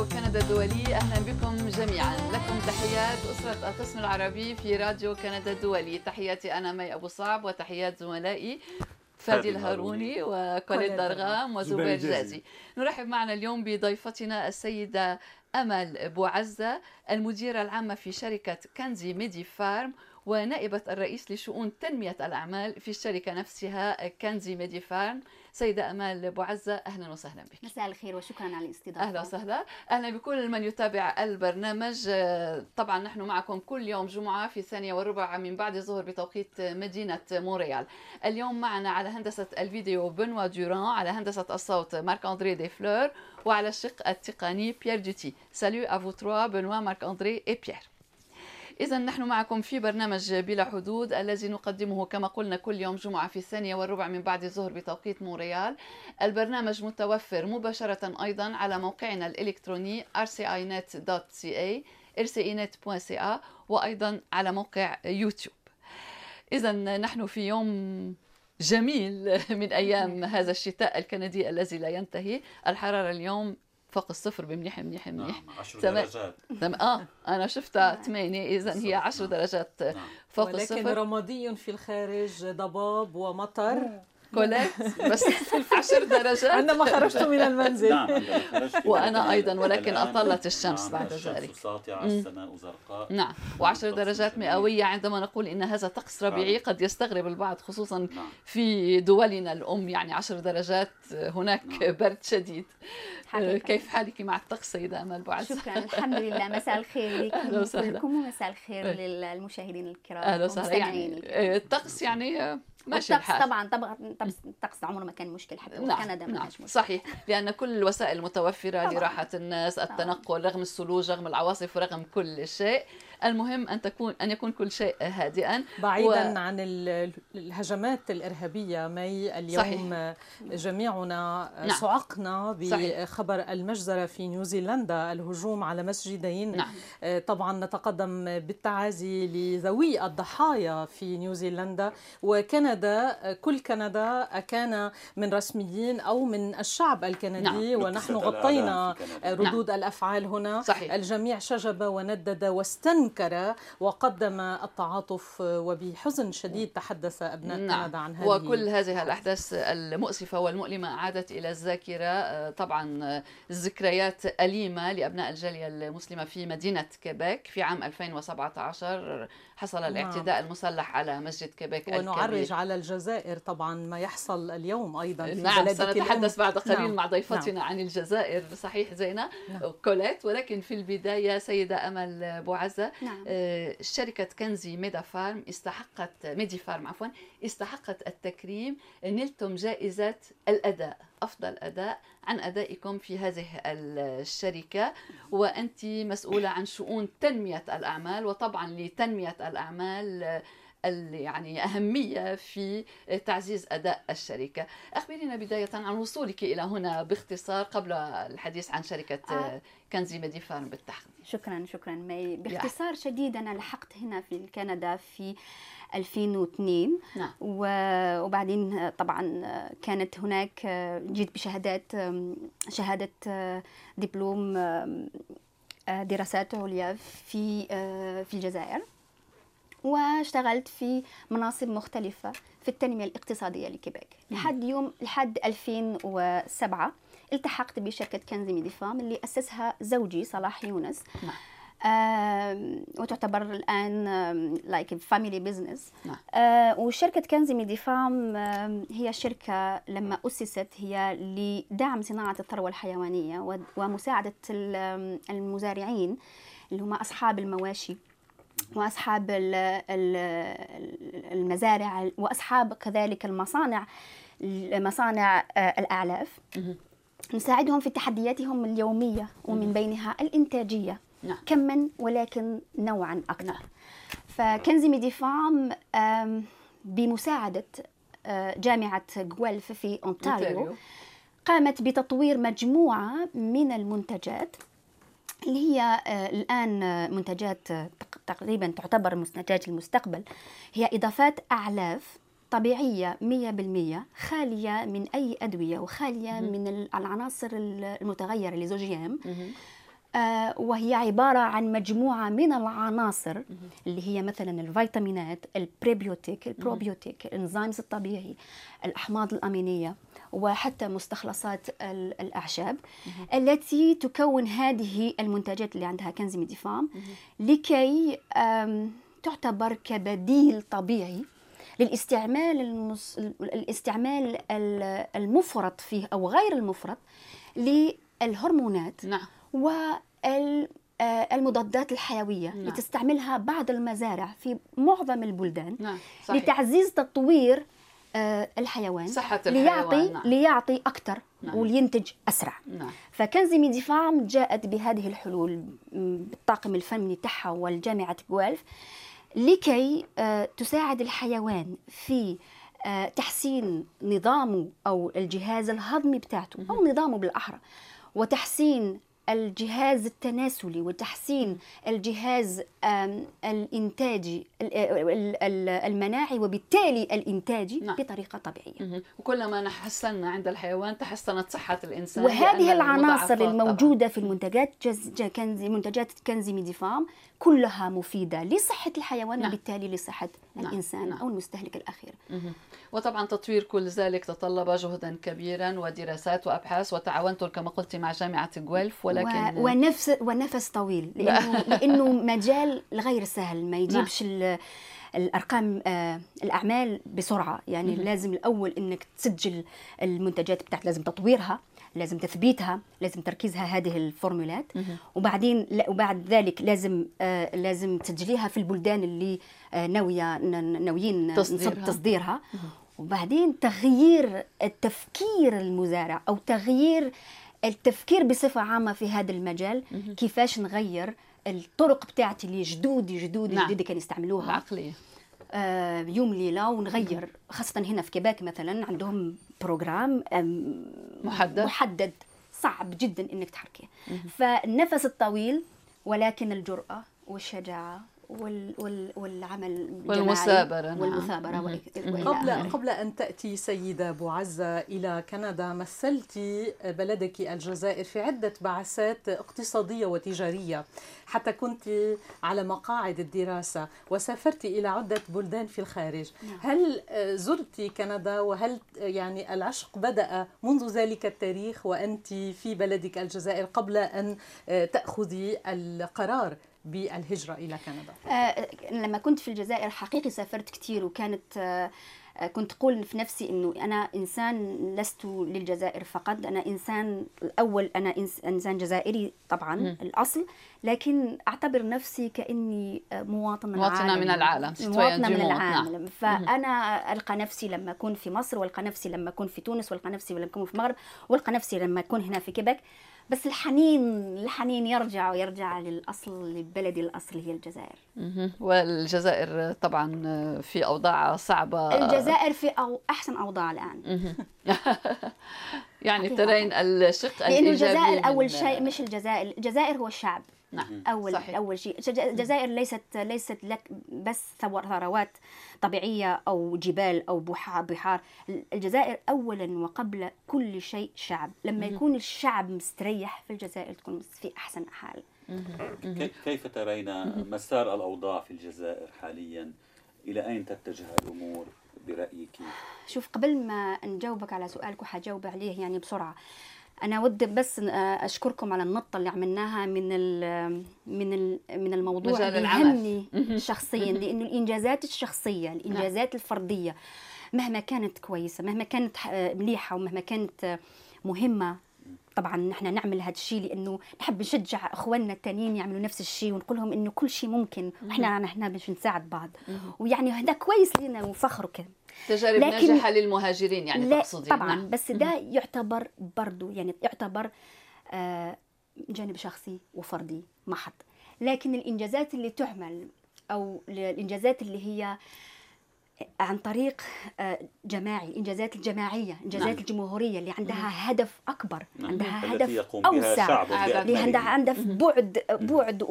راديو كندا الدولي أهلا بكم جميعا. لكم تحيات أسرة القسم العربي في راديو كندا الدولي تحياتي أنا مي أبو صعب وتحيات زملائي فادي الهاروني وكوليت درغام وزبير جازي نرحب معنا اليوم بضيفتنا السيدة أمل بوعزة المديرة العامة في شركة كنزي ميدي فارم ونائبة الرئيس لشؤون تنمية الأعمال في الشركة نفسها كنزي ميدي فارم سيدة أمال بوعزة أهلا وسهلا بك. مساء الخير وشكرا على الاستضافة. أهلا وسهلا. أهلا بكل من يتابع البرنامج. طبعا نحن معكم كل يوم جمعة في ثانية وربع من بعد الظهر بتوقيت مدينة مونريال. اليوم معنا على هندسة الفيديو بنوا دوران على هندسة الصوت مارك أندري دي فلور وعلى الشق التقني بيير دوتي salut à vous trois بنوا مارك أندري إي بيير إذا نحن معكم في برنامج بلا حدود الذي نقدمه كما قلنا كل يوم جمعة في الثانية والربع من بعد الظهر بتوقيت مونريال. البرنامج متوفر مباشرة أيضا على موقعنا الإلكتروني rcinet.ca rcinet.ca وأيضا على موقع يوتيوب. إذا نحن في يوم جميل من أيام هذا الشتاء الكندي الذي لا ينتهي. الحرارة اليوم فوق الصفر بمنيح منيح منيح نعم 10 درجات. تم... آه أنا شفتها 8 اذا هي 10 نعم. درجات نعم. فوق ولكن الصفر. رمادي في الخارج ضباب ومطر. كوليت بس 10 درجات عندما خرجت من المنزل نعم عندما خرجت وأنا أيضاً، ولكن أطلت الشمس نعم بعد ذلك. ساطعة. السماء زرقاء نعم و10 درجات. مئوية عندما نقول إن هذا طقس ربيعي. قد يستغرب البعض خصوصا نعم في دولنا الأم يعني 10 درجات هناك نعم. برد شديد حقيقة. كيف حالك مع الطقس سيدة أمل بوعز شكرا الحمد لله مساء الخير لكم ومساء الخير. للمشاهدين الكرام أهلا وسهلا يعني الطقس يعني ماشي الحال طبعا طبعا طقس الطقس عمره ما كان مشكل حتى في نعم كندا ما نعم. كانش مشكل صحيح لأن كل الوسائل المتوفرة طبعاً. لراحة الناس التنقل رغم الثلوج رغم العواصف رغم كل شيء. المهم أن تكون أن يكون كل شيء هادئا بعيدا و- عن ال- الهجمات الإرهابية مي اليوم صحيح. جميعنا نعم. صعقنا صحيح. بخبر المجزرة في نيوزيلندا الهجوم على مسجدين نعم آه، طبعا نتقدم بالتعازي لذوي الضحايا في نيوزيلندا وكندا كل كندا كان من رسميين أو من الشعب الكندي نعم. ونحن غطينا ردود الأفعال هنا صحيح. الجميع شجب وندد واستنكر وقدم التعاطف وبحزن شديد تحدث أبناء نعم. كندا عن هذه وكل هذه الأحداث المؤسفة والمؤلمة عادت إلى الذاكرة آه، طبعا آه، ذكريات أليمة لأبناء الجالية المسلمة في مدينة كيبيك في عام 2017 حصل نعم. الاعتداء المسلح على مسجد كيبيك ونعرج الكبير على الجزائر طبعا ما يحصل اليوم أيضا في نعم سنتحدث. بعد قليل نعم. مع ضيفتنا عن الجزائر صحيح زينة نعم. كوليت ولكن في البداية سيدة أمل بوعزة نعم آه، شركة كنزي ميدا فارم استحقت ميدي فارم عفوا استحقت التكريم نلتم جائزة الأداء أفضل أداء عن أدائكم في هذه الشركة وأنت مسؤولة عن شؤون تنمية الأعمال وطبعا لتنمية الأعمال ال- يعني أهمية في تعزيز أداء الشركة. أخبرينا بداية عن وصولك إلى هنا باختصار قبل الحديث عن شركة آه. آه، كنزي ميدي فارم بالتحديد شكرا شكرا. مي باختصار شديد أنا لحقت هنا في كندا في 2002 نعم. وبعدين طبعا كانت هناك جيت بشهادات شهادة دبلوم دراسات عليا في في الجزائر. واشتغلت في مناصب مختلفة في التنمية الاقتصادية لكيبيك. لحد يوم لحد 2007 التحقت بشركة كنزي ميدي فام اللي أسسها زوجي صلاح يونس. نعم. آم، وتعتبر الآن like family business نعم. وشركة كنزي ميدي فام آم، هي شركة لما أسست هي لدعم صناعة الثروة الحيوانية و- ومساعدة ال- آم، المزارعين اللي هم أصحاب المواشي. وأصحاب ال- ال- المزارع وأصحاب كذلك المصانع مصانع آه، الأعلاف. نساعدهم في تحدياتهم اليومية ومن بينها الإنتاجية نعم. كما ولكن نوعا أكثر نعم. فكنزي ميدي فارم آم، بمساعدة آه، جامعة جويلف في اونتاريو أونتاريو. قامت بتطوير مجموعة من المنتجات اللي هي آه، الآن آه، منتجات آه، تق- تقريبا تعتبر منتجات المستقبل هي إضافات أعلاف طبيعية 100% خالية من أي أدوية وخالية من ال- العناصر ال- المتغيرة les OGM. آه، وهي عبارة عن مجموعة من العناصر اللي هي مثلا الفيتامينات البريبيوتيك البروبيوتيك ال enzymes الطبيعي الأحماض الأمينية. وحتى مستخلصات ال- الأعشاب التي تكون هذه المنتجات اللي عندها كنز ميديفام لكي تعتبر كبديل طبيعي للاستعمال المس... الاستعمال ال- المفرط فيه أو غير المفرط للهرمونات نعم. والمضادات الحيوية نعم. لتستعملها بعض المزارع في معظم البلدان نعم صحيح. لتعزيز تطوير آه، الحيوان صحة ليعطي الحيوان نعم. ليعطي أكثر نعم. ولينتج أسرع نعم فكنز ميدي فارم جاءت بهذه الحلول بالطاقم الفني تاعها والجامعة جوالف لكي آه، تساعد الحيوان في آه، تحسين نظامه أو الجهاز الهضمي بتاعته أو نظامه بالأحرى وتحسين الجهاز التناسلي وتحسين الجهاز آم، الإنتاجي ال- ال- ال- المناعي وبالتالي الإنتاجي نعم. بطريقة طبيعية مهم. وكلما حسنا عند الحيوان تحسنت صحة الإنسان وهذه العناصر المضاعفات الموجودة في المنتجات جز جا- كنزي منتجات كنزي ميدي فارم كلها مفيدة لصحة الحيوان نعم. وبالتالي لصحة نعم. الإنسان نعم. أو المستهلك الأخير مهم. وطبعا تطوير كل ذلك تطلب جهدا كبيرا ودراسات وأبحاث وتعاونتم كما قلت مع جامعة جويلف ولكن و... ونفس ونفس طويل لأنه, لأنه مجال غير سهل ما يجيبش ال... الأرقام آه الأعمال بسرعة يعني مهم. لازم الأول إنك تسجل المنتجات بتاعت لازم تطويرها لازم تثبيتها لازم تركيزها هذه الفورمولات. وبعدين وبعد ذلك لازم آه لازم تسجليها في البلدان اللي آه ناويه ناويين تصديرها. تصديرها وبعدين تغيير التفكير المزارع أو تغيير التفكير بصفة عامة في هذا المجال. كيفاش نغير الطرق بتاعتي اللي جدودي جدودي نعم. جدودي كانوا يستعملوها العقليه آه، يوم ليلة ونغير خاصة هنا في كيباك مثلا عندهم programme محدد. محدد صعب جدا إنك تحركيه فالنفس الطويل ولكن الجرأة والشجاعة وال وال والعمل والمثابرة، نعم. والمثابرة مهم. وإلى قبل آخره. قبل أن تأتي سيدة بوعزه إلى كندا مثلت بلدك الجزائر في عدة بعثات اقتصادية وتجارية حتى كنت على مقاعد الدراسة وسافرت إلى عدة بلدان في الخارج نعم. هل زرت كندا وهل يعني العشق بدأ منذ ذلك التاريخ وأنت في بلدك الجزائر قبل أن تأخذي القرار بالهجرة إلى كندا آه، لما كنت في الجزائر حقيقي سافرت كتير وكانت آه، كنت أقول في نفسي إنه أنا إنسان لست للجزائر فقط أنا إنسان الأول أنا إنس- إنسان جزائري طبعا مم. الأصل لكن أعتبر نفسي كأني آه، مواطن مواطنة العالم من العالم. مواطنة من. العالم فأنا ألقى نفسي لما أكون في مصر وألقى نفسي لما أكون في تونس وألقى نفسي لما أكون في المغرب وألقى نفسي لما أكون هنا في كيباك بس الحنين الحنين يرجع ويرجع للأصل لبلدي الأصل هي الجزائر. والجزائر طبعا في أوضاع صعبة الجزائر في أو أحسن أوضاع الآن مهم. يعني. ترين الشق الإيجابي الجزائر من- شيء مش الجزائر الجزائر هو الشعب نعم. أول صحيح. أول شيء. الجز- الجزائر ليست ليست لك بس ثور- ثروات طبيعية أو جبال أو بحار. بحار الجزائر أولا وقبل كل شيء شعب. لما. يكون الشعب مستريح في الجزائر تكون في أحسن حال. كيف ترين مسار الأوضاع في الجزائر حاليا؟ إلى أين تتجه الأمور برأيك؟ شوف قبل ما نجاوبك على سؤالك وحجاوب عليه يعني بسرعة أنا ودي بس آه، أشكركم على النقطة اللي عملناها من ال من ال من الموضوع اللي. يهمني. شخصيا لأنه الإنجازات الشخصية الإنجازات الفردية مهما كانت كويسة مهما كانت مليحة ومهما كانت مهمة طبعا نحن نعمل هذا الشيء لأنه نحب نشجع إخواننا التانيين يعملوا نفس الشيء ونقول لهم إنه كل شيء ممكن وإحنا نحن باش نساعد بعض. ويعني هذا كويس لنا وفخر وكذا تجارب لكن- ناجحة للمهاجرين يعني لا تقصدين طبعا نعم. بس ده يعتبر برضو يعني يعتبر آه، جانب شخصي وفردي محض لكن الإنجازات اللي تعمل أو الإنجازات اللي هي عن طريق آه، جماعي الانجازات الجماعية الانجازات نعم. الجمهورية اللي عندها هدف أكبر نعم. عندها هدف يقوم أوسع اللي عندها عندها. بعد بعد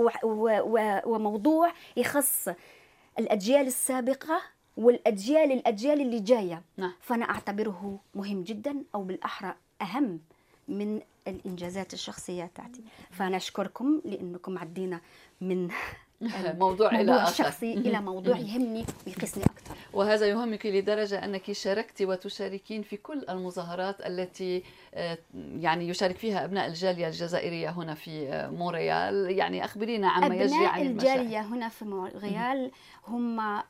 وموضوع يخص الأجيال السابقة والأجيال الأجيال اللي جاية نعم. فأنا أعتبره مهم جدا أو بالأحرى أهم من الإنجازات الشخصية تاعتي فأنا أشكركم لأنكم عدينا من موضوع آخر شخصي إلى موضوع يهمني ويقيسني أكثر وهذا يهمك لدرجة أنك شاركت وتشاركين في كل المظاهرات التي آه، يعني يشارك فيها أبناء الجالية الجزائرية هنا في آه، مونريال. يعني أخبرينا عما يجري أبناء عن المشاهد الجالية هنا في مونريال هم آه،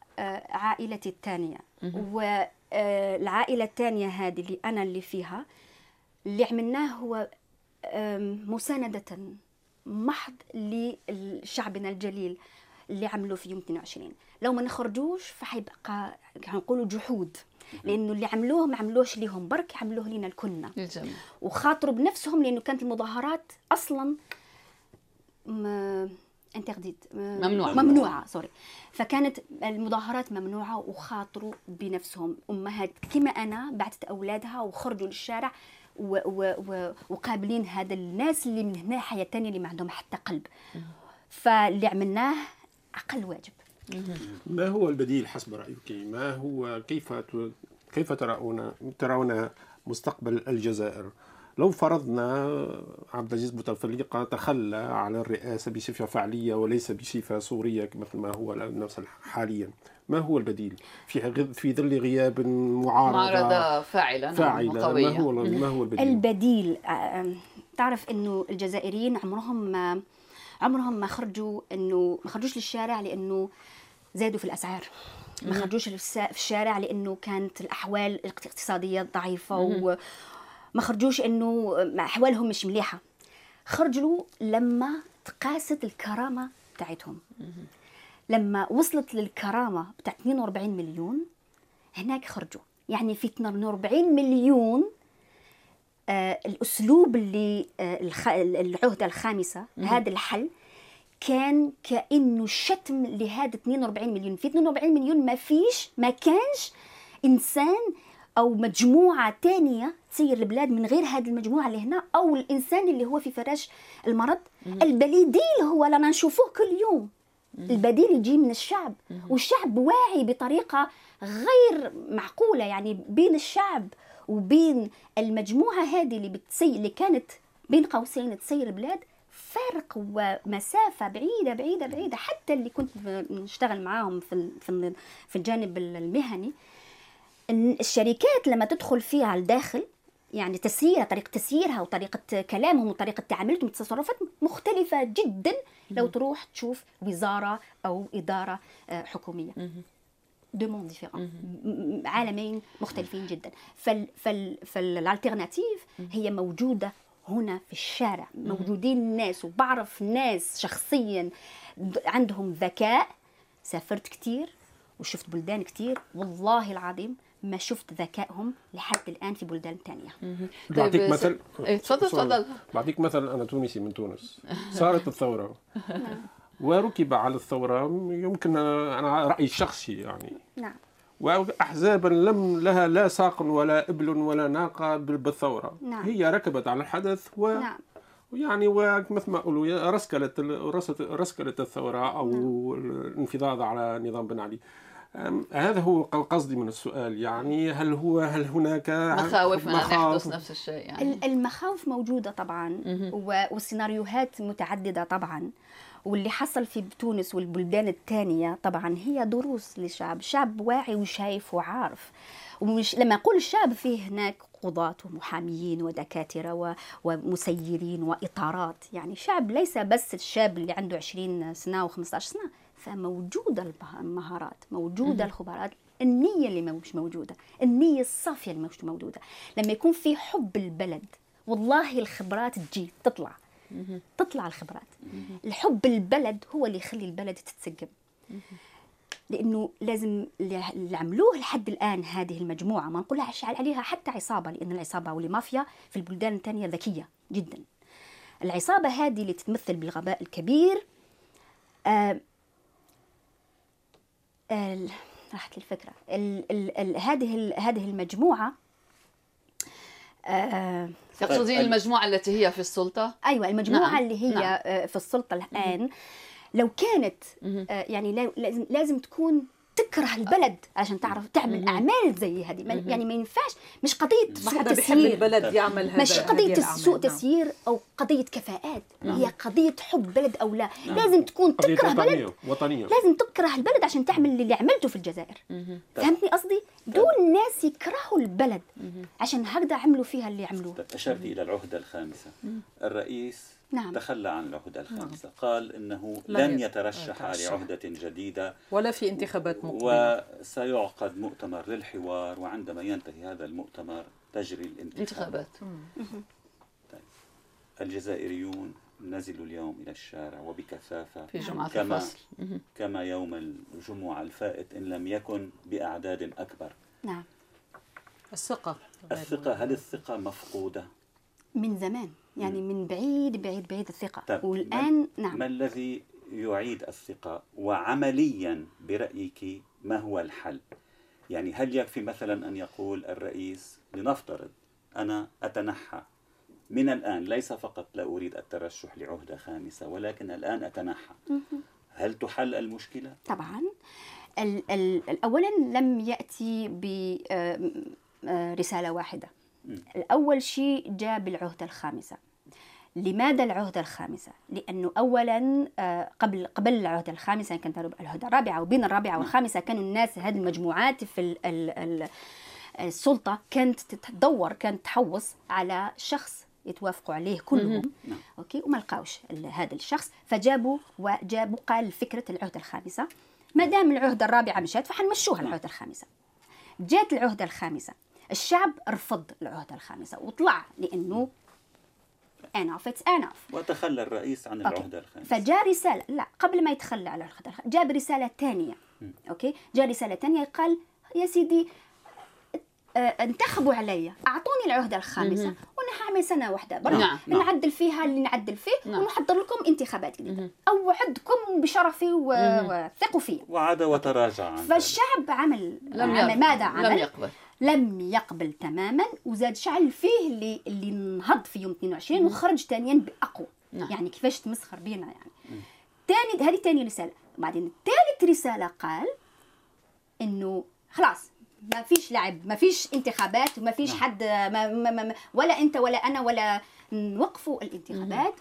عائلتي الثانية. والعائلة الثانية هذه اللي أنا اللي فيها اللي عملناه هو مساندة محض لشعبنا الجليل. اللي عملوا في يوم 22 لو ما نخرجوش فحيبقى نقولوا جحود. لأنه اللي عملوه ما عملوش ليهم برك عملوه لينا الكلنا. وخاطروا بنفسهم لأنه كانت المظاهرات أصلا م... انترديت ممنوعة. ممنوعة سوري فكانت المظاهرات ممنوعة وخاطروا بنفسهم. أمهات كما أنا بعثت أولادها وخرجوا للشارع و... و... و... وقابلين هذا الناس اللي من هنا حياة تانية اللي ما عندهم حتى قلب. فاللي عملناه أقل واجب ما هو البديل حسب رأيك؟ ما هو كيف ت- كيف ترون ترون مستقبل الجزائر؟ لو فرضنا عبد العزيز بوتفليقة تخلى عن الرئاسة بصفة فعلية وليس بصفة صورية مثل ما هو نفس حاليا ما هو البديل في في ظل غياب معارضة معارضة فاعلة نعم فاعلة وقوية ما هو ما هو البديل؟ البديل آه، تعرف إنه الجزائريين عمرهم ما عمرهم ما خرجوا انه ما خرجوش للشارع لإنه زادوا في الأسعار. ما خرجوش في الشارع لإنه كانت الأحوال الاقتصادية ضعيفة وما خرجوش إنه أحوالهم مش مليحة. خرجوا لما تقاست الكرامة بتاعتهم. لما وصلت للكرامة بتاع 42 مليون هناك خرجوا. يعني في 42 مليون الأسلوب اللي آه. العهدة الخامسة هذا الحل كان كأنه شتم لهذا 42 مليون. في 42 مليون ما فيش ما كانش إنسان أو مجموعة تانية تسير البلاد من غير هذه المجموعة اللي هنا أو الإنسان اللي هو في فراش المرض. البديل هو لنا نشوفوه كل يوم. البديل يجي من الشعب. والشعب واعي بطريقة غير معقولة يعني بين الشعب. وبين المجموعة هذه اللي بتسي اللي كانت بين قوسين تسير البلاد فرق ومسافة بعيدة بعيدة بعيدة. حتى اللي كنت نشتغل معاهم في في ال- في الجانب المهني الشركات لما تدخل فيها الداخل يعني تسييرها طريقة تسييرها وطريقة كلامهم وطريقة تعاملتهم تصرفات مختلفة جدا لو تروح تشوف وزارة أو إدارة آه، حكومية. deux mondes différents عالمين مختلفين جدا فال فال ف l'alternative هي موجودة هنا في الشارع موجودين ناس وبعرف ناس شخصيا عندهم ذكاء سافرت كتير وشفت بلدان كتير والله العظيم ما شفت ذكائهم لحد الآن في بلدان تانية بعطيك طيب، مثل إيه، تفضل. تفضل بعطيك مثل أنا تونسي من تونس صارت الثوره وركب على الثورة. يمكن أنا رأيي الشخصي يعني. نعم. واحزابا لم لها لا ساق ولا إبل ولا ناقة بال- بالثورة. نعم. هي ركبت على الحدث و نعم. يعني ومثل ما يقولوا يا رسكلت رسكلت الثورة أو الانفضاض على نظام بن علي. هذا هو قصدي من السؤال. يعني هل هو هل هناك مخاوف من أن يحدث نفس الشيء يعني. ال- المخاوف موجودة طبعا و- والسيناريوهات متعددة طبعا. واللي حصل في تونس والبلدان الثانية طبعا هي دروس للشعب الشعب واعي وشايف وعارف. ومش لما أقول الشعب فيه هناك قضاة ومحاميين ودكاترة و- ومسيرين وإطارات يعني شعب ليس بس الشاب اللي عنده 20 سنة و15 سنة فموجودة المه- المهارات موجودة الخبرات النية اللي مش موجودة النية الصافية اللي مش موجودة. لما يكون في حب البلد والله الخبرات تجي تطلع. تطلع الخبرات. الحب البلد هو اللي يخلي البلد تتسقم. لأنه لازم اللي عملوه لحد الآن هذه المجموعة ما نقولهاش عليها حتى عصابة لأن العصابة والمافيا في البلدان الثانية ذكية جدا. العصابة هذه اللي تتمثل بالغباء الكبير آه آه راحت الفكرة. ال ال ال هذه هذه المجموعة آه تقصدين طيب، المجموعة التي هي في السلطة أيوه المجموعة نعم،. اللي هي نعم. نعم. في السلطة الآن لو كانت. آه، يعني لا- لازم لازم تكون تكره البلد عشان تعرف تعمل أعمال زي هذه. ما- يعني ما ينفعش. مش قضية سوء تسيير. البلد يعمل هذا مش الأعمال. سوء نعم. تسيير أو قضية كفاءات. هي قضية حب بلد أو لا. لازم تكون تكره بلد. وطنية وطنية. لازم تكره البلد عشان تعمل اللي عملته في الجزائر. فهمتني قصدي؟ دول ناس يكرهوا البلد عشان هكذا عملوا فيها اللي عملوه. طيب، أشرت إلى العهدة الخامسة. الرئيس نعم. تخلى عن العهدة الخامسة. قال إنه لن لن يت- يترشح. لعهدة جديدة ولا في انتخابات مقبلة. وسيعقد مؤتمر للحوار وعندما ينتهي هذا المؤتمر تجري الانتخابات. انتخابات. الجزائريون نزلوا اليوم إلى الشارع وبكثافة في جمعة كما الفصل. كما يوم الجمعة الفائت إن لم يكن بأعداد أكبر. نعم. الثقة. الثقة هل الثقة مفقودة؟ من زمان. يعني من بعيد بعيد بعيد الثقة. طيب، والآن ما نعم. الذي يعيد الثقة؟ وعمليا برأيك ما هو الحل؟ يعني هل يكفي مثلا أن يقول الرئيس لنفترض أنا أتنحى؟ من الآن ليس فقط لا أريد الترشح لعهدة خامسة ولكن الآن أتنحى. هل تحل المشكلة؟ طبعا. ال ال أولا لم يأتي برسالة واحدة. الأول شيء جاء بالعهدة الخامسة. لماذا العهدة الخامسة؟ لأنه أولا آه، قبل قبل العهدة الخامسة كانت العهدة الرابعة وبين الرابعة والخامسة كانوا الناس هذه المجموعات في ال ال ال السلطة كانت تدور كانت تحوص على شخص يتوافقوا عليه كلهم. أوكي؟ وما لقاوش هذا الشخص. فجابوا وجابوا قال فكرة العهده الخامسه ما دام العهده الرابعه مشات فحنمشوها العهده الخامسه جات العهده الخامسه الشعب رفض العهده الخامسه وطلع لأنه enough it's enough وتخلى الرئيس عن. العهدة الخامسة فجاء رسالة لا قبل ما يتخلى على خاطر جاء برسالة ثانية. okay؟ جاء رسالة ثانية قال يا سيدي آه، انتخبوا علي أعطوني العهده الخامسه وأنا حاعمل سنة واحدة برك. نعم، نعم. نعدل فيها اللي نعدل فيه نعم. ونحضر لكم انتخابات جديدة. أوعدكم بشرفي و- وثقوا فيا. وعاد وتراجع. فالشعب عمل عمل ماذا عمل؟ لم يقبل. لم يقبل تماما وزاد شعل فيه اللي اللي انهض في يوم 22 وخرج ثانيا بأقوى. نعم. يعني كيفاش تمسخر بينا يعني. ثاني هذه ثاني رسالة. بعدين ثالث رسالة قال إنه خلاص ما فيش لعب ما فيش انتخابات وما فيش نعم. حد ما ما ما ولا أنت ولا أنا ولا نوقفوا الانتخابات.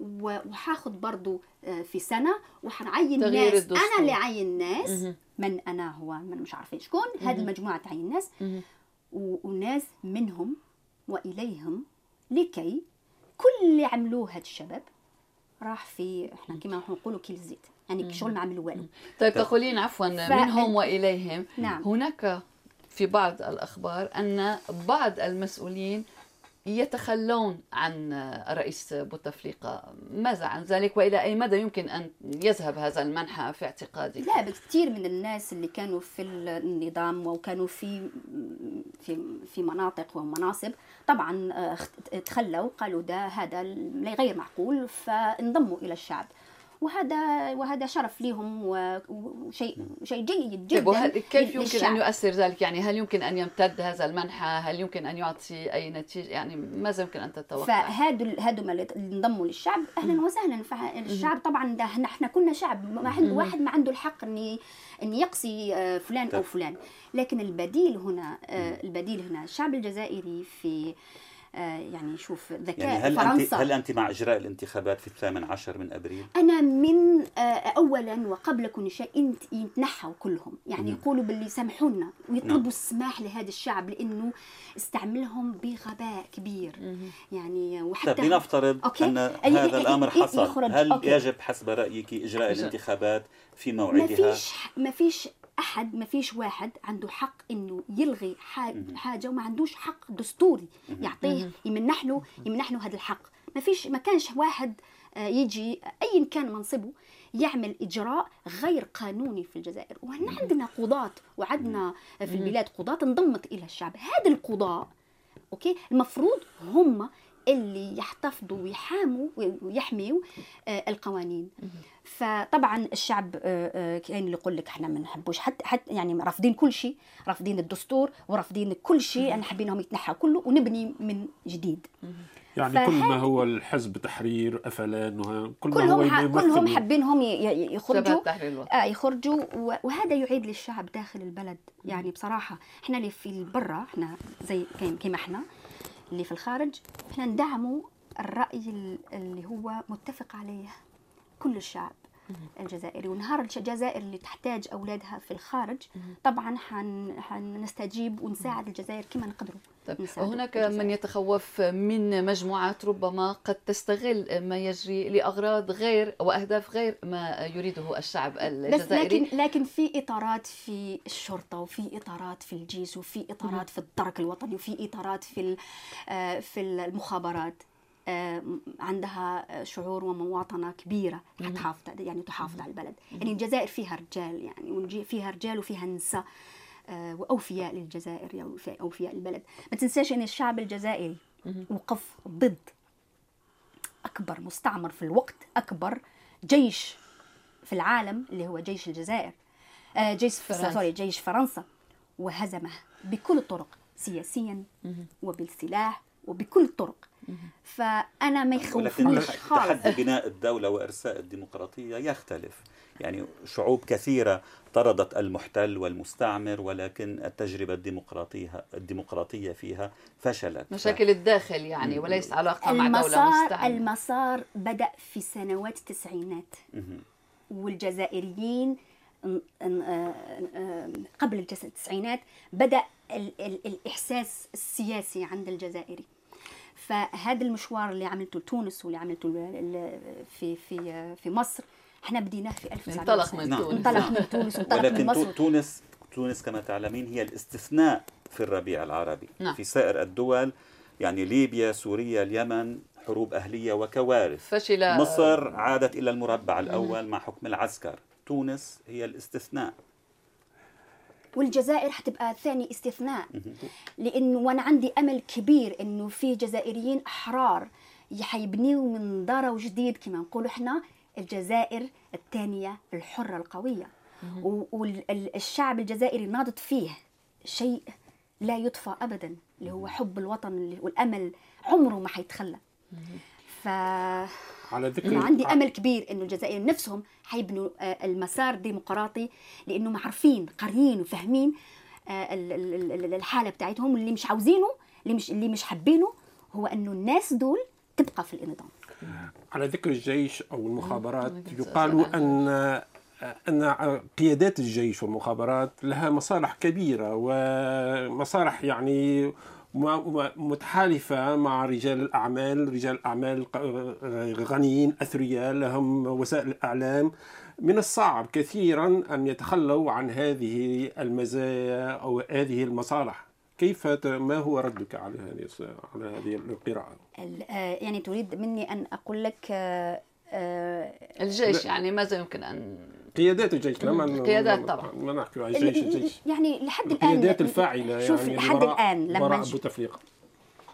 و- وحاخذ برضو آه، في سنة وحنعين ناس. الدستور. أنا اللي عين ناس. من أنا هو من مش عارفين شكون. هذه المجموعه تعين ناس و- وناس منهم وإليهم لكي كل اللي عملوه هاد الشباب راح في إحنا كما نقولوا كيل الزيت. يعني شغل ما عملوا والو. طيب تقولين عفوا منهم وإليهم. نعم. هناك في بعض الأخبار أن بعض المسؤولين يتخلون عن رئيس بوتفليقة. ماذا عن ذلك؟ وإلى أي مدى يمكن أن يذهب هذا المنحى في اعتقادك؟ لا بس كثير من الناس اللي كانوا في النظام وكانوا في في في مناطق ومناصب طبعا آه، تخلوا قالوا ده هذا غير معقول فانضموا إلى الشعب. وهذا وهذا شرف لهم وشيء شيء جيد جدا طيب وهل كيف يمكن للشعب. أن يؤثر ذلك؟ يعني هل يمكن أن يمتد هذا المنحى هل يمكن أن يعطي أي نتيجة؟ يعني ماذا يمكن أن تتوقع؟ فهادو هادو ما اللي انضموا للشعب أهلا وسهلا. فالشعب طبعا ده إحنا كنا شعب ما عنده واحد ما عنده الحق اني ان يقصي آه، فلان أو طيب. فلان. لكن البديل هنا آه، البديل هنا الشعب الجزائري في يعني شوف ذكاء يعني هل فرنسا أنت هل أنت مع إجراء الانتخابات في الثامن عشر من أبريل؟ أنا من آه، اولا وقبل كل شيء يتنحوا كلهم يعني مم. يقولوا باللي سامحونا ويطلبوا نعم. السماح لهذا الشعب لأنه استعملهم بغباء كبير يعني وحتى طيب لنفترض okay. أن أي- هذا أي- الأمر أي- حصل. هل okay. يجب حسب رأيك إجراء. الانتخابات في ما موعدها؟ فيش ما فيش أحد ما فيش واحد عنده حق إنه يلغي حاجة وما عندوش حق دستوري يعطيه يمنح له يمنح له هذا الحق. ما فيش ما كانش واحد آه، يجي ايا كان منصبه يعمل إجراء غير قانوني في الجزائر. وهنا عندنا قضاة وعندنا في البلاد قضاة انضمت إلى الشعب. هذا القضاء أوكي؟ المفروض هم اللي يحتفظوا ويحاموا ويحميوا آه، القوانين. فطبعا الشعب آه، آه، كاين اللي يقول لك إحنا ما نحبوش. حتى حتى يعني رافضين كل شيء رافضين الدستور ورافضين كل شيء أنا حابينهم يتنحى كله ونبني من جديد. يعني كل ما هو الحزب تحرير افلان كل ما هو كلهم حابينهم يخرجوا. آه يخرجوا. و- وهذا يعيد للشعب داخل البلد. يعني بصراحة إحنا اللي في برا إحنا زي كي- كيما إحنا اللي في الخارج. إحنا ندعموا الرأي ال- اللي هو متفق عليه كل الشعب. الجزائري. ونهار الجزائر اللي تحتاج أولادها في الخارج طبعا حن... حنستجيب ونساعد الجزائر كما نقدروا. طيب نساعد هناك الجزائر. من يتخوف من مجموعات ربما قد تستغل ما يجري لأغراض غير وأهداف غير ما يريده الشعب بس الجزائري. لكن لكن في إطارات في الشرطة وفي إطارات في الجيش وفي إطارات في الدرك الوطني وفي إطارات في آه، في المخابرات. عندها شعور ومواطنة كبيرة تحافظ يعني تحافظ على البلد. يعني الجزائر فيها رجال يعني فيها رجال وفيها نساء آه، وأوفياء للجزائر يعني وفي- أوفياء للبلد. ما تنساش ان الشعب الجزائري وقف ضد أكبر مستعمر في الوقت أكبر جيش في العالم اللي هو جيش الجزائر. آه، جيش فرنسا. سوري جيش فرنسا. وهزمه بكل الطرق سياسيا وبالسلاح. وبكل الطرق. فأنا ما يخوفنيش خالص. تحدي بناء الدولة وإرساء الديمقراطية يختلف. يعني شعوب كثيرة طردت المحتل والمستعمر ولكن التجربة الديمقراطية الديمقراطية فيها فشلت. مشاكل الداخل يعني وليس علاقة مع دولة المسار مستعمرة. المسار بدأ في سنوات التسعينات. والجزائريين آه، آه، قبل التسعينات بدأ ال ال الإحساس السياسي عند الجزائري. فهذا المشوار اللي عملته لتونس واللي عملته في في في مصر إحنا بديناه في 1990 انطلق من نعم. تونس. انطلق من تونس وانطلق من مصر. تونس تونس كما تعلمين هي الاستثناء في الربيع العربي نعم. في سائر الدول يعني ليبيا سوريا اليمن حروب أهلية وكوارث. فشل. مصر عادت إلى المربع الأول مع حكم العسكر. تونس هي الاستثناء. والجزائر حتبقى ثاني استثناء. لأنه وأنا عندي أمل كبير إنه في جزائريين أحرار حيبنيوا من دار جديد كما نقولوا إحنا الجزائر الثانية الحرة القوية. والشعب الجزائري ناضت فيه شيء لا يطفى ابدا اللي هو حب الوطن والأمل عمره ما حيتخلى. ف على ذكر أنا عندي أمل كبير إنه الجزائر نفسهم حيبنوا آه، المسار ديمقراطي لانهم عارفين قاريين وفاهمين آه، ال- ال- ال- الحالة بتاعتهم. اللي مش عاوزينه اللي مش اللي مش حابينه هو إنه الناس دول تبقى في النظام على ذكر الجيش أو المخابرات. يقال أن أن قيادات الجيش والمخابرات لها مصالح كبيرة ومصالح يعني م- م- متحالفة مع رجال الأعمال، رجال الأعمال ق- غنيين أثرياء لهم وسائل الإعلام من الصعب كثيرا أن يتخلوا عن هذه المزايا أو هذه المصالح. كيف ما هو ردك على هذه على هذه القراءة؟ ال- آه، يعني تريد مني أن أقول لك آه، آه، الجيش يعني ماذا يمكن أن قيادات الجيش لما قيادات طبعا. ما نحكي عن الجيش. الجيش يعني لحد الآن القيادات الفاعلة شوف يعني لحد الآن لما وراء نج- بوتفليقه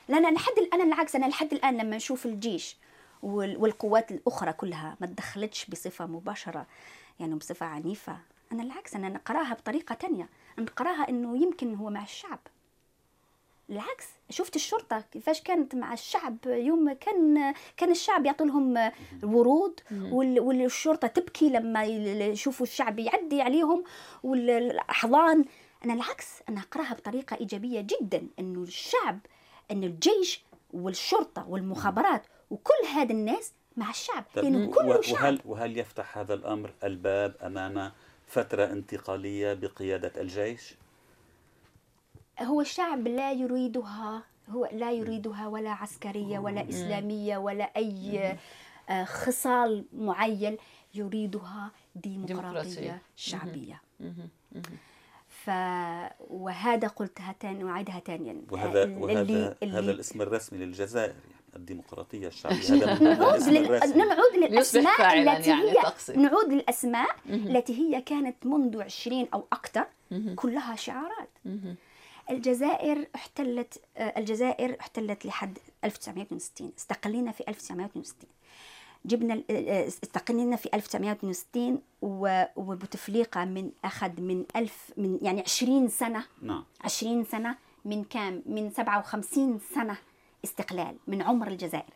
لا أنا لحد الان العكس أنا لحد الآن لما نشوف الجيش وال- والقوات الأخرى كلها ما تدخلتش بصفة مباشرة يعني بصفة عنيفة أنا العكس أنا نقراها بطريقة تانية. نقراها إنه يمكن هو مع الشعب. العكس شفت الشرطة كيفاش كانت مع الشعب يوم كان كان الشعب يعطي لهم ورود وال- والشرطة تبكي لما يشوفوا الشعب يعدي عليهم والاحضان أنا العكس أنا أقرأها بطريقة إيجابية جدا إنه الشعب إنه الجيش والشرطة والمخابرات وكل هذا الناس مع الشعب. لأنه كله شعب وهل وهل يفتح هذا الأمر الباب أمام فترة انتقالية بقيادة الجيش؟ هو الشعب لا يريدها هو لا يريدها ولا عسكرية ولا إسلامية ولا أي آه، خصال معين يريدها ديمقراطية. شعبية. ف وهذا قلتها تاني وأعيدها ثانيا وهذا اللي- وهذا اللي- هذا الاسم الرسمي للجزائر يعني الديمقراطية الشعبية. هذا نعود لل... نعود للأسماء التي يعني هي تقصد. نعود للأسماء التي هي كانت منذ عشرين أو أكثر. كلها شعارات. الجزائر احتلت آه، الجزائر احتلت لحد 1962 استقلينا في 1962 جبنا ال- آه، استقلينا في 1962 و- وبوتفليقة من أخذ من ألف من يعني 20 سنة. نعم. 20 سنة من كام؟ من 57 سنة. استقلال من عمر الجزائر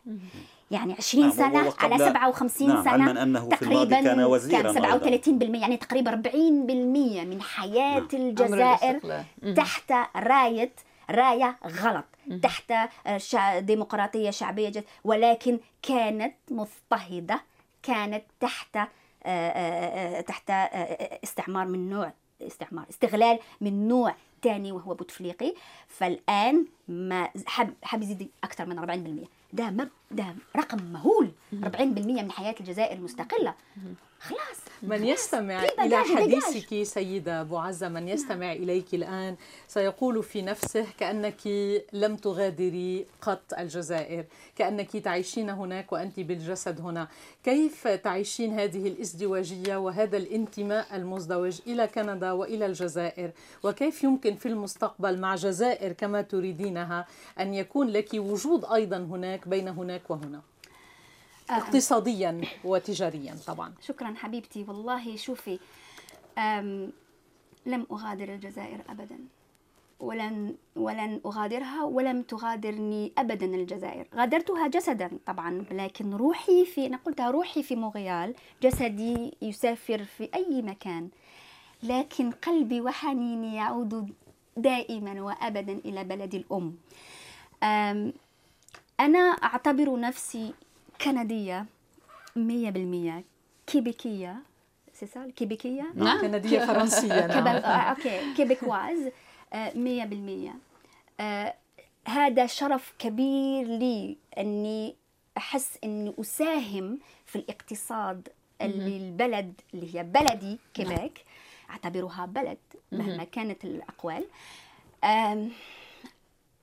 يعني 20 نعم، سنة على 57 نعم، سنة علما أنه في تقريبا كان وزيراً كان أيضاً. 37% يعني تقريبا 40% من حياة نعم. الجزائر. تحت راية راية غلط تحت آه،. ديمقراطية شعبية جد ولكن كانت مضطهدة كانت تحت آه، آه، تحت استعمار من نوع استعمار استغلال من نوع ثاني وهو بوتفليقي فالآن ما حب حب يزيد أكثر من 40% ده. ده رقم مهول 40% من حياة الجزائر المستقلة خلاص. من يستمع إلى. حديثك سيدة معزة من يستمع إليك الآن سيقول في نفسه كأنك لم تغادري قط الجزائر كأنك تعيشين هناك وأنت بالجسد هنا. كيف تعيشين هذه الازدواجية وهذا الانتماء المزدوج إلى كندا وإلى الجزائر؟ وكيف يمكن في المستقبل مع جزائر كما تريدينها أن يكون لك وجود أيضا هناك بين هناك وهنا؟ اقتصاديا وتجاريا طبعا. شكرا حبيبتي والله شوفي لم أغادر الجزائر أبدا. ولن ولن أغادرها ولم تغادرني أبدا الجزائر. غادرتها جسدا طبعا لكن روحي في أنا قلتها روحي في مونريال جسدي يسافر في أي مكان. لكن قلبي وحنيني يعود دائما وأبدا إلى بلدي الأم. أم أنا أعتبر نفسي كندية مية بالمية. كيبيكية. سيسال كيبيكية؟ نعم. كندية فرنسية. نعم. آه، okay. Québécoise. آه، مية بالمية. آه، هذا شرف كبير لي إني أحس إني أساهم في الاقتصاد اللي البلد اللي هي بلدي كيبيك أعتبرها بلد مهما كانت الأقوال.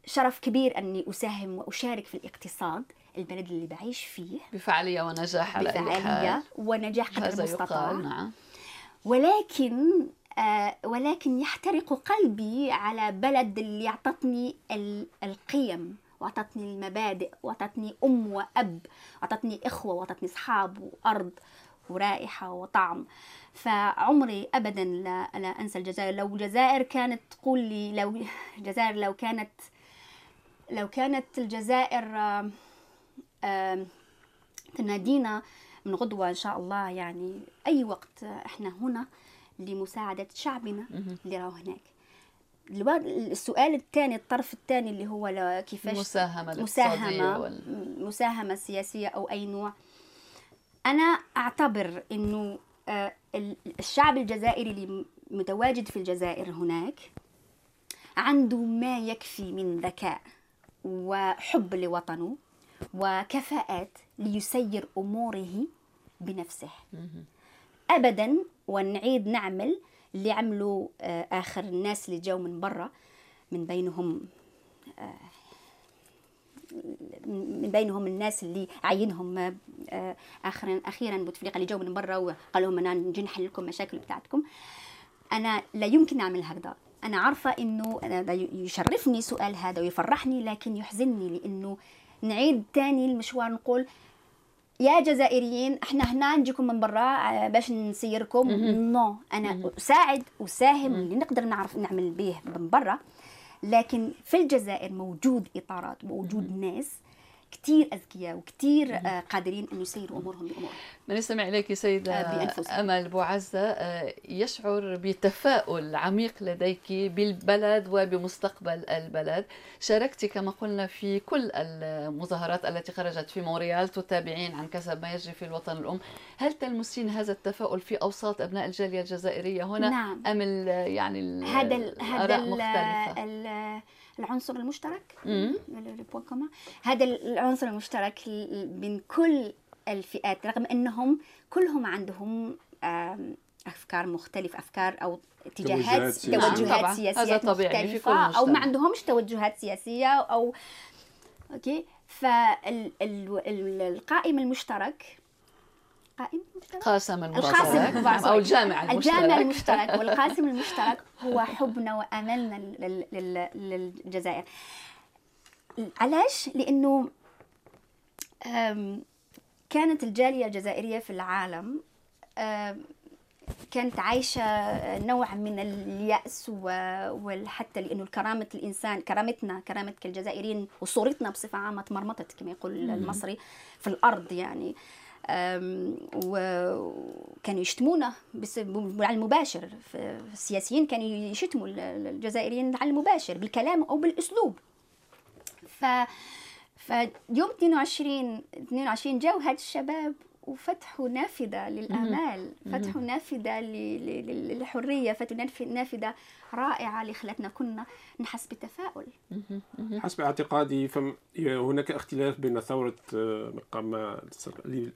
شرف كبير إني أساهم وأشارك في الاقتصاد. البلد اللي بعيش فيه بفعالية ونجاح على بفعالية ونجاح قدر المستطاع. نعم. ولكن آه ولكن يحترق قلبي على بلد اللي أعطتني ال- القيم وأعطتني المبادئ وأعطتني أم وأب وأعطتني إخوة وأعطتني أصحاب وأرض ورائحة وطعم. فعمري أبدا لا, لا أنسى الجزائر. لو الجزائر كانت تقول لي لو الجزائر لو كانت لو كانت الجزائر آم، تنادينا من غدوة إن شاء الله يعني أي وقت إحنا هنا لمساعدة شعبنا اللي راهو هناك. السؤال الثاني الطرف الثاني اللي هو كيفاش الاقتصادية مساهمة وال... مساهمة سياسية أو أي نوع. أنا أعتبر إنه آه، ال- الشعب الجزائري اللي متواجد في الجزائر هناك عنده ما يكفي من ذكاء وحب لوطنه. وكفاءات ليسير أموره بنفسه. أبدا ونعيد نعمل اللي عملوا آه، آخر الناس اللي جاوا من برا من بينهم من بينهم الناس اللي عينهم آه، اخرا أخيرا بوتفليقة اللي جو من برا وقال لهم أنا نجي نحل لكم مشاكل بتاعتكم. أنا لا يمكن أعمل هكذا. أنا عارفة إنه يشرفني سؤال هذا ويفرحني لكن يحزنني لأنه نعيد تاني المشوار نقول يا جزائريين إحنا هنا نجيكم من برا آه، باش نسيركم. non أنا اساعد اساهم اللي نقدر نعرف نعمل به من برا لكن في الجزائر موجود إطارات موجود ناس كتير أذكياء وكتير آه، قادرين ان يسيروا أمورهم بامورهم من يستمع إليك سيدة آه، بأنفسهم. أمل بوعزة آه، يشعر بتفاؤل عميق لديك بالبلد وبمستقبل البلد. شاركت كما قلنا في كل المظاهرات التي خرجت في مونريال تتابعين عن كثب ما يجري في الوطن الأم. هل تلمسين هذا التفاؤل في أوساط أبناء الجالية الجزائرية هنا؟ نعم. ال- يعني هذا هذا العنصر المشترك. هذا العنصر المشترك ال- بين كل الفئات رغم أنهم كلهم عندهم أفكار مختلفة أفكار أو اتجاهات توجهات سياسية. توجهات. سياسيه هذا طبيعي في كل مختلفة أو ما. عندهمش توجهات سياسية أو أوكي فالقائم المشترك قائم مشترك قاسم القاسم المشترك. أو الجامع المشترك. الجامع المشترك. والقاسم المشترك هو حبنا وأملنا لل- لل- للجزائر. علاش؟ لأنه كانت الجالية الجزائرية في العالم كانت عايشة نوع من اليأس وحتى لأنه كرامة الإنسان كرامتنا كرامة الجزائريين وصورتنا بصفة عامة تمرمطت كما يقول المصري في الأرض يعني. وكانوا يشتمونا على المباشر. السياسيين كانوا يشتموا الجزائريين على المباشر بالكلام أو بالأسلوب. ف فيوم 22 22 جاوا هاد الشباب وفتحوا نافذة للآمال فتحوا نافذة للحرية فتحوا نافذة رائعة اللي خلتنا كنا نحس بالتفاؤل. حسب اعتقادي هناك اختلاف بين ثورة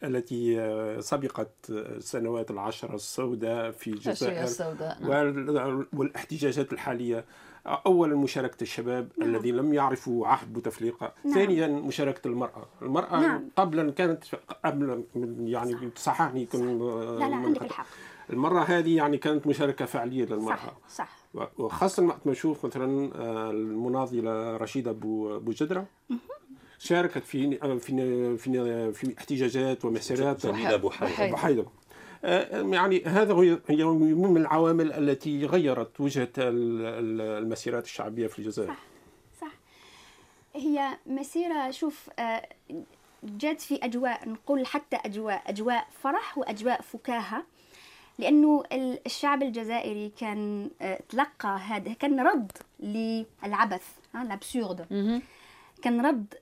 التي سبقت السنوات العشر السوداء في الجزائر السوداء نعم. والإحتجاجات الحالية. اولا مشاركة الشباب نعم. الذين لم يعرفوا عهد بوتفليقة نعم. ثانيا مشاركة المرأة. المرأة نعم. قبلا كانت قبل يعني تصححني كن لا لا عندك الحق. المره هذه يعني كانت مشاركة فعلية للمرأة. صح صح. وخاصة وقت ما نشوف مثلا آه، المناضلة رشيدة بوجدره شاركت في في في في احتجاجات ومسيرات بحيدة آه، يعني هذا هو من العوامل التي غيرت وجهة المسيرات الشعبية في الجزائر. صح صح. هي مسيرة شوف آه، جات في أجواء نقول حتى أجواء أجواء فرح وأجواء فكاهة لأنه الشعب الجزائري كان آه، تلقى هذا كان رد للعبث l'absurde كان رد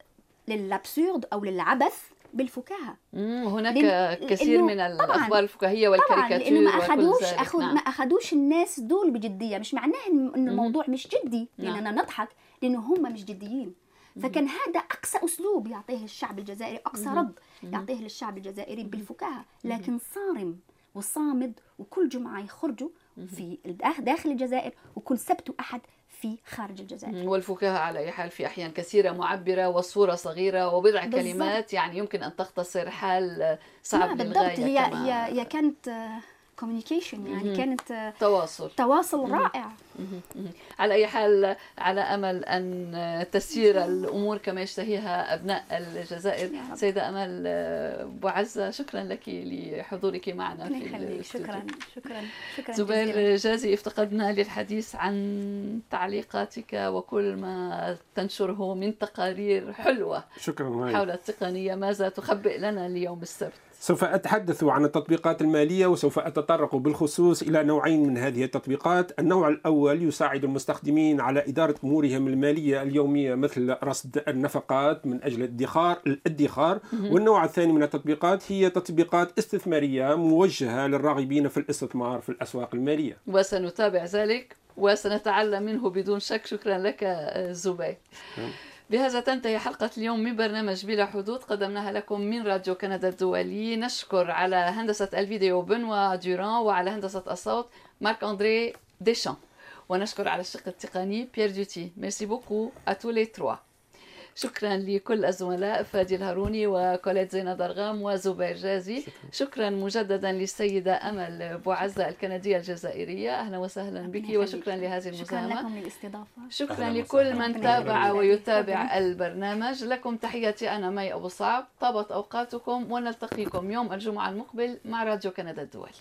لل absurde أو للعبث بالفكاهة. هناك لأن... كثير من الاخبار الفكاهية والكاريكاتير لأنه ما اخذوش أخذ نعم. ما أخذوش الناس دول بجدية. مش معناه ان الموضوع مش جدي لأننا نعم. نضحك لأنه هم مش جديين. فكان هذا أقصى أسلوب يعطيه الشعب الجزائري أقصى رد يعطيه للشعب الجزائري بالفكاهة. لكن صارم وصامد وكل جمعة يخرجوا في داخل الجزائر وكل سبت وأحد في خارج الجزائر والفكاهة على أي حال في أحيان كثيرة معبرة والصورة صغيرة وبضع بالزبط. كلمات يعني يمكن أن تختصر حال صعب للغاية بالضبط هي, هي, هي كانت كوميونيكيشن يعني كانت تواصل. تواصل رائع. على أي حال على أمل أن تسير الأمور كما يشتهيها أبناء الجزائر. سيدة أمل أبو عزة شكرا لك لحضورك معنا في الاستوديو. شكرا. شكرا. شكرا زبير جازي افتقدنا للحديث عن تعليقاتك وكل ما تنشره من تقارير حلوة شكرا حول التقنية. ماذا تخبئ لنا اليوم السبت؟ سوف أتحدث عن التطبيقات المالية وسوف أتطرق بالخصوص إلى نوعين من هذه التطبيقات. النوع الأول يساعد المستخدمين على إدارة أمورهم المالية اليومية مثل رصد النفقات من أجل الادخار الادخار. والنوع الثاني من التطبيقات هي تطبيقات استثمارية موجهة للراغبين في الاستثمار في الأسواق المالية. وسنتابع ذلك وسنتعلم منه بدون شك. شكرا لك زبير نعم. بهذا تنتهي حلقة اليوم من برنامج بلا حدود. قدمناها لكم من راديو كندا الدولي. نشكر على هندسة الفيديو بنوا دوران وعلى هندسة الصوت مارك أندري ديشان ونشكر على الشق التقني بيير دوتي merci beaucoup à tous les trois شكرا لكل الزملاء فادي الهاروني وكوليت زينة درغام وزبير جازي. شكرا, شكرا مجددا للسيدة أمل بوعزة الكندية الجزائرية. أهلا وسهلا بك وشكرا لهذه المساهمة شكرا لكم للاستضافة. شكرا لكل من تابع ويتابع البرنامج. لكم تحياتي. أنا مي أبو صعب. طابت أوقاتكم ونلتقيكم يوم الجمعة المقبل مع راديو كندا الدولي.